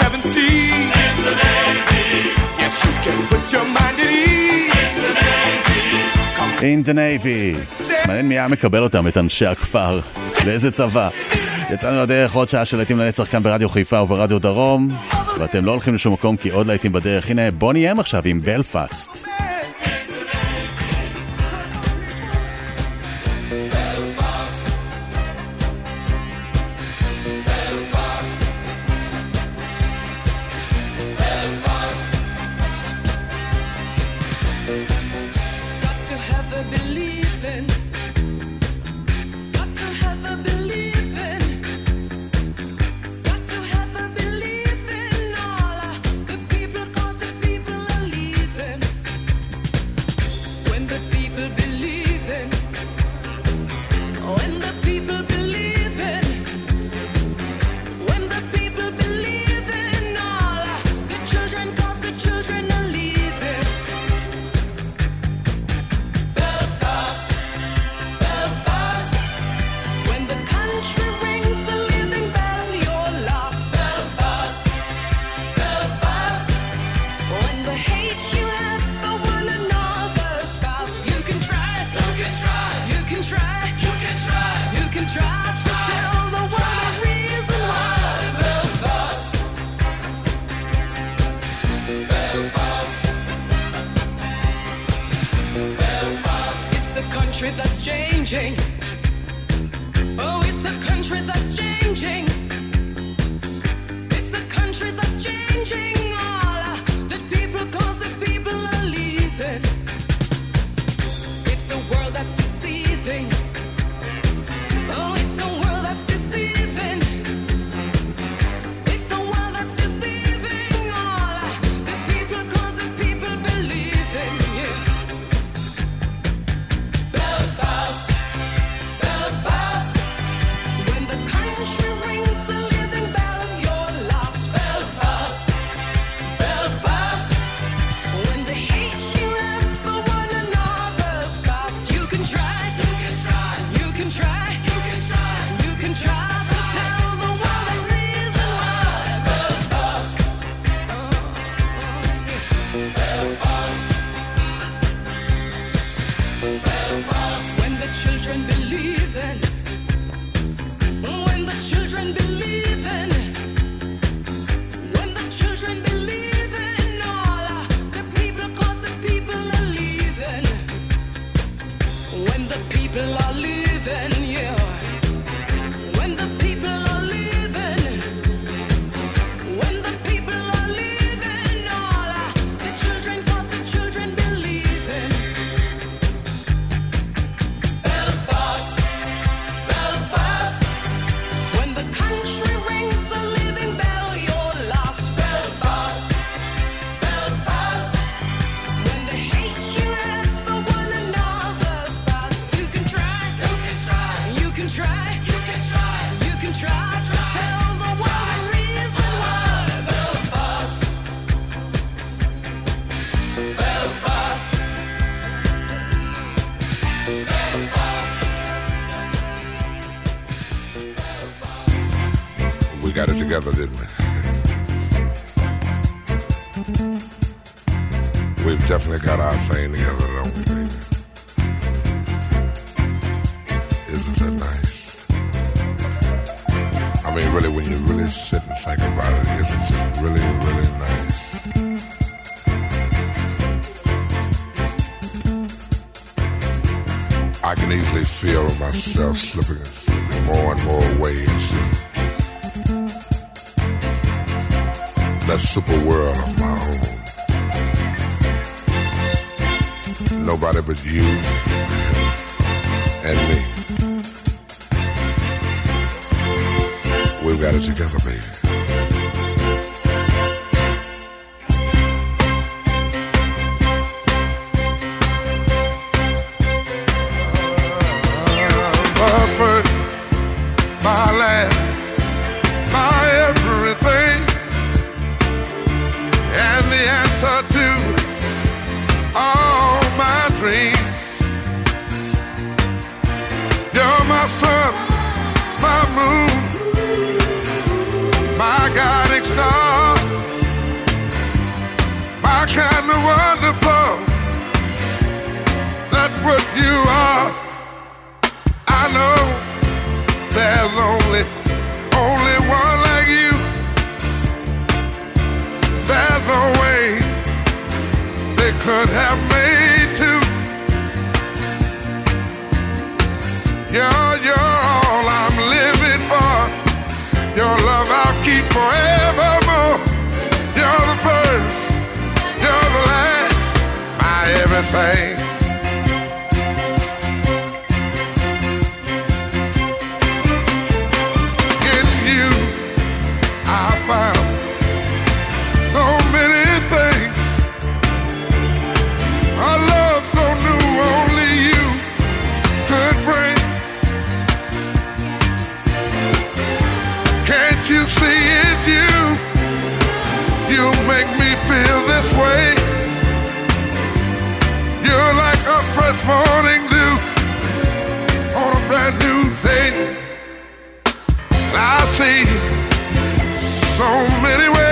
seven seas. In the Navy. Yes, you can put your mind at ease. In the Navy. מעניין מי היה מקבל אותם, את אנשי הכפר. לאיזה צבא. יצאנו לדרך עוד שעה של להיטים לנצח כאן ברדיו חיפה וברדיו דרום, ואתם לא הולכים לשום מקום כי עוד להיטים בדרך. הנה, בוא נהיה עכשיו עם בלפאסט. Belfast. It's a country that's changing. Oh, it's a country that's changing. myself slipping, slipping more and more ways. That super world of my own. Nobody but you. what you are. I know there's only, only one like you. There's no way they could have made two. You're, you're all I'm living for. Your love I'll keep forevermore. You're the first, you're the last, my everything. morning dew on a brand new day. I see so many ways.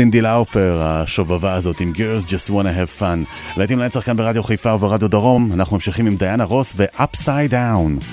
סינדי לאופר, השובבה הזאת עם Girls Just Wanna Have Fun. לעתים לנצח כאן ברדיו חיפה וברדיו דרום, אנחנו ממשיכים עם דיאנה רוס ו-Upside Down.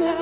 now.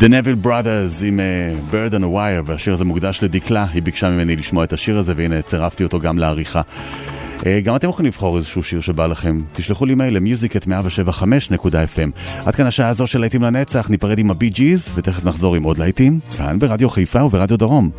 The Neville Brothers עם uh, Bird on a Wire, והשיר הזה מוקדש לדקלה, היא ביקשה ממני לשמוע את השיר הזה, והנה צירפתי אותו גם לעריכה. Uh, גם אתם יכולים לבחור איזשהו שיר שבא לכם, תשלחו לי מייל למיוזיק את 175.fm. עד כאן השעה הזו של להיטים לנצח, ניפרד עם הבי ג'יז, ותכף נחזור עם עוד להיטים, כאן ברדיו חיפה וברדיו דרום.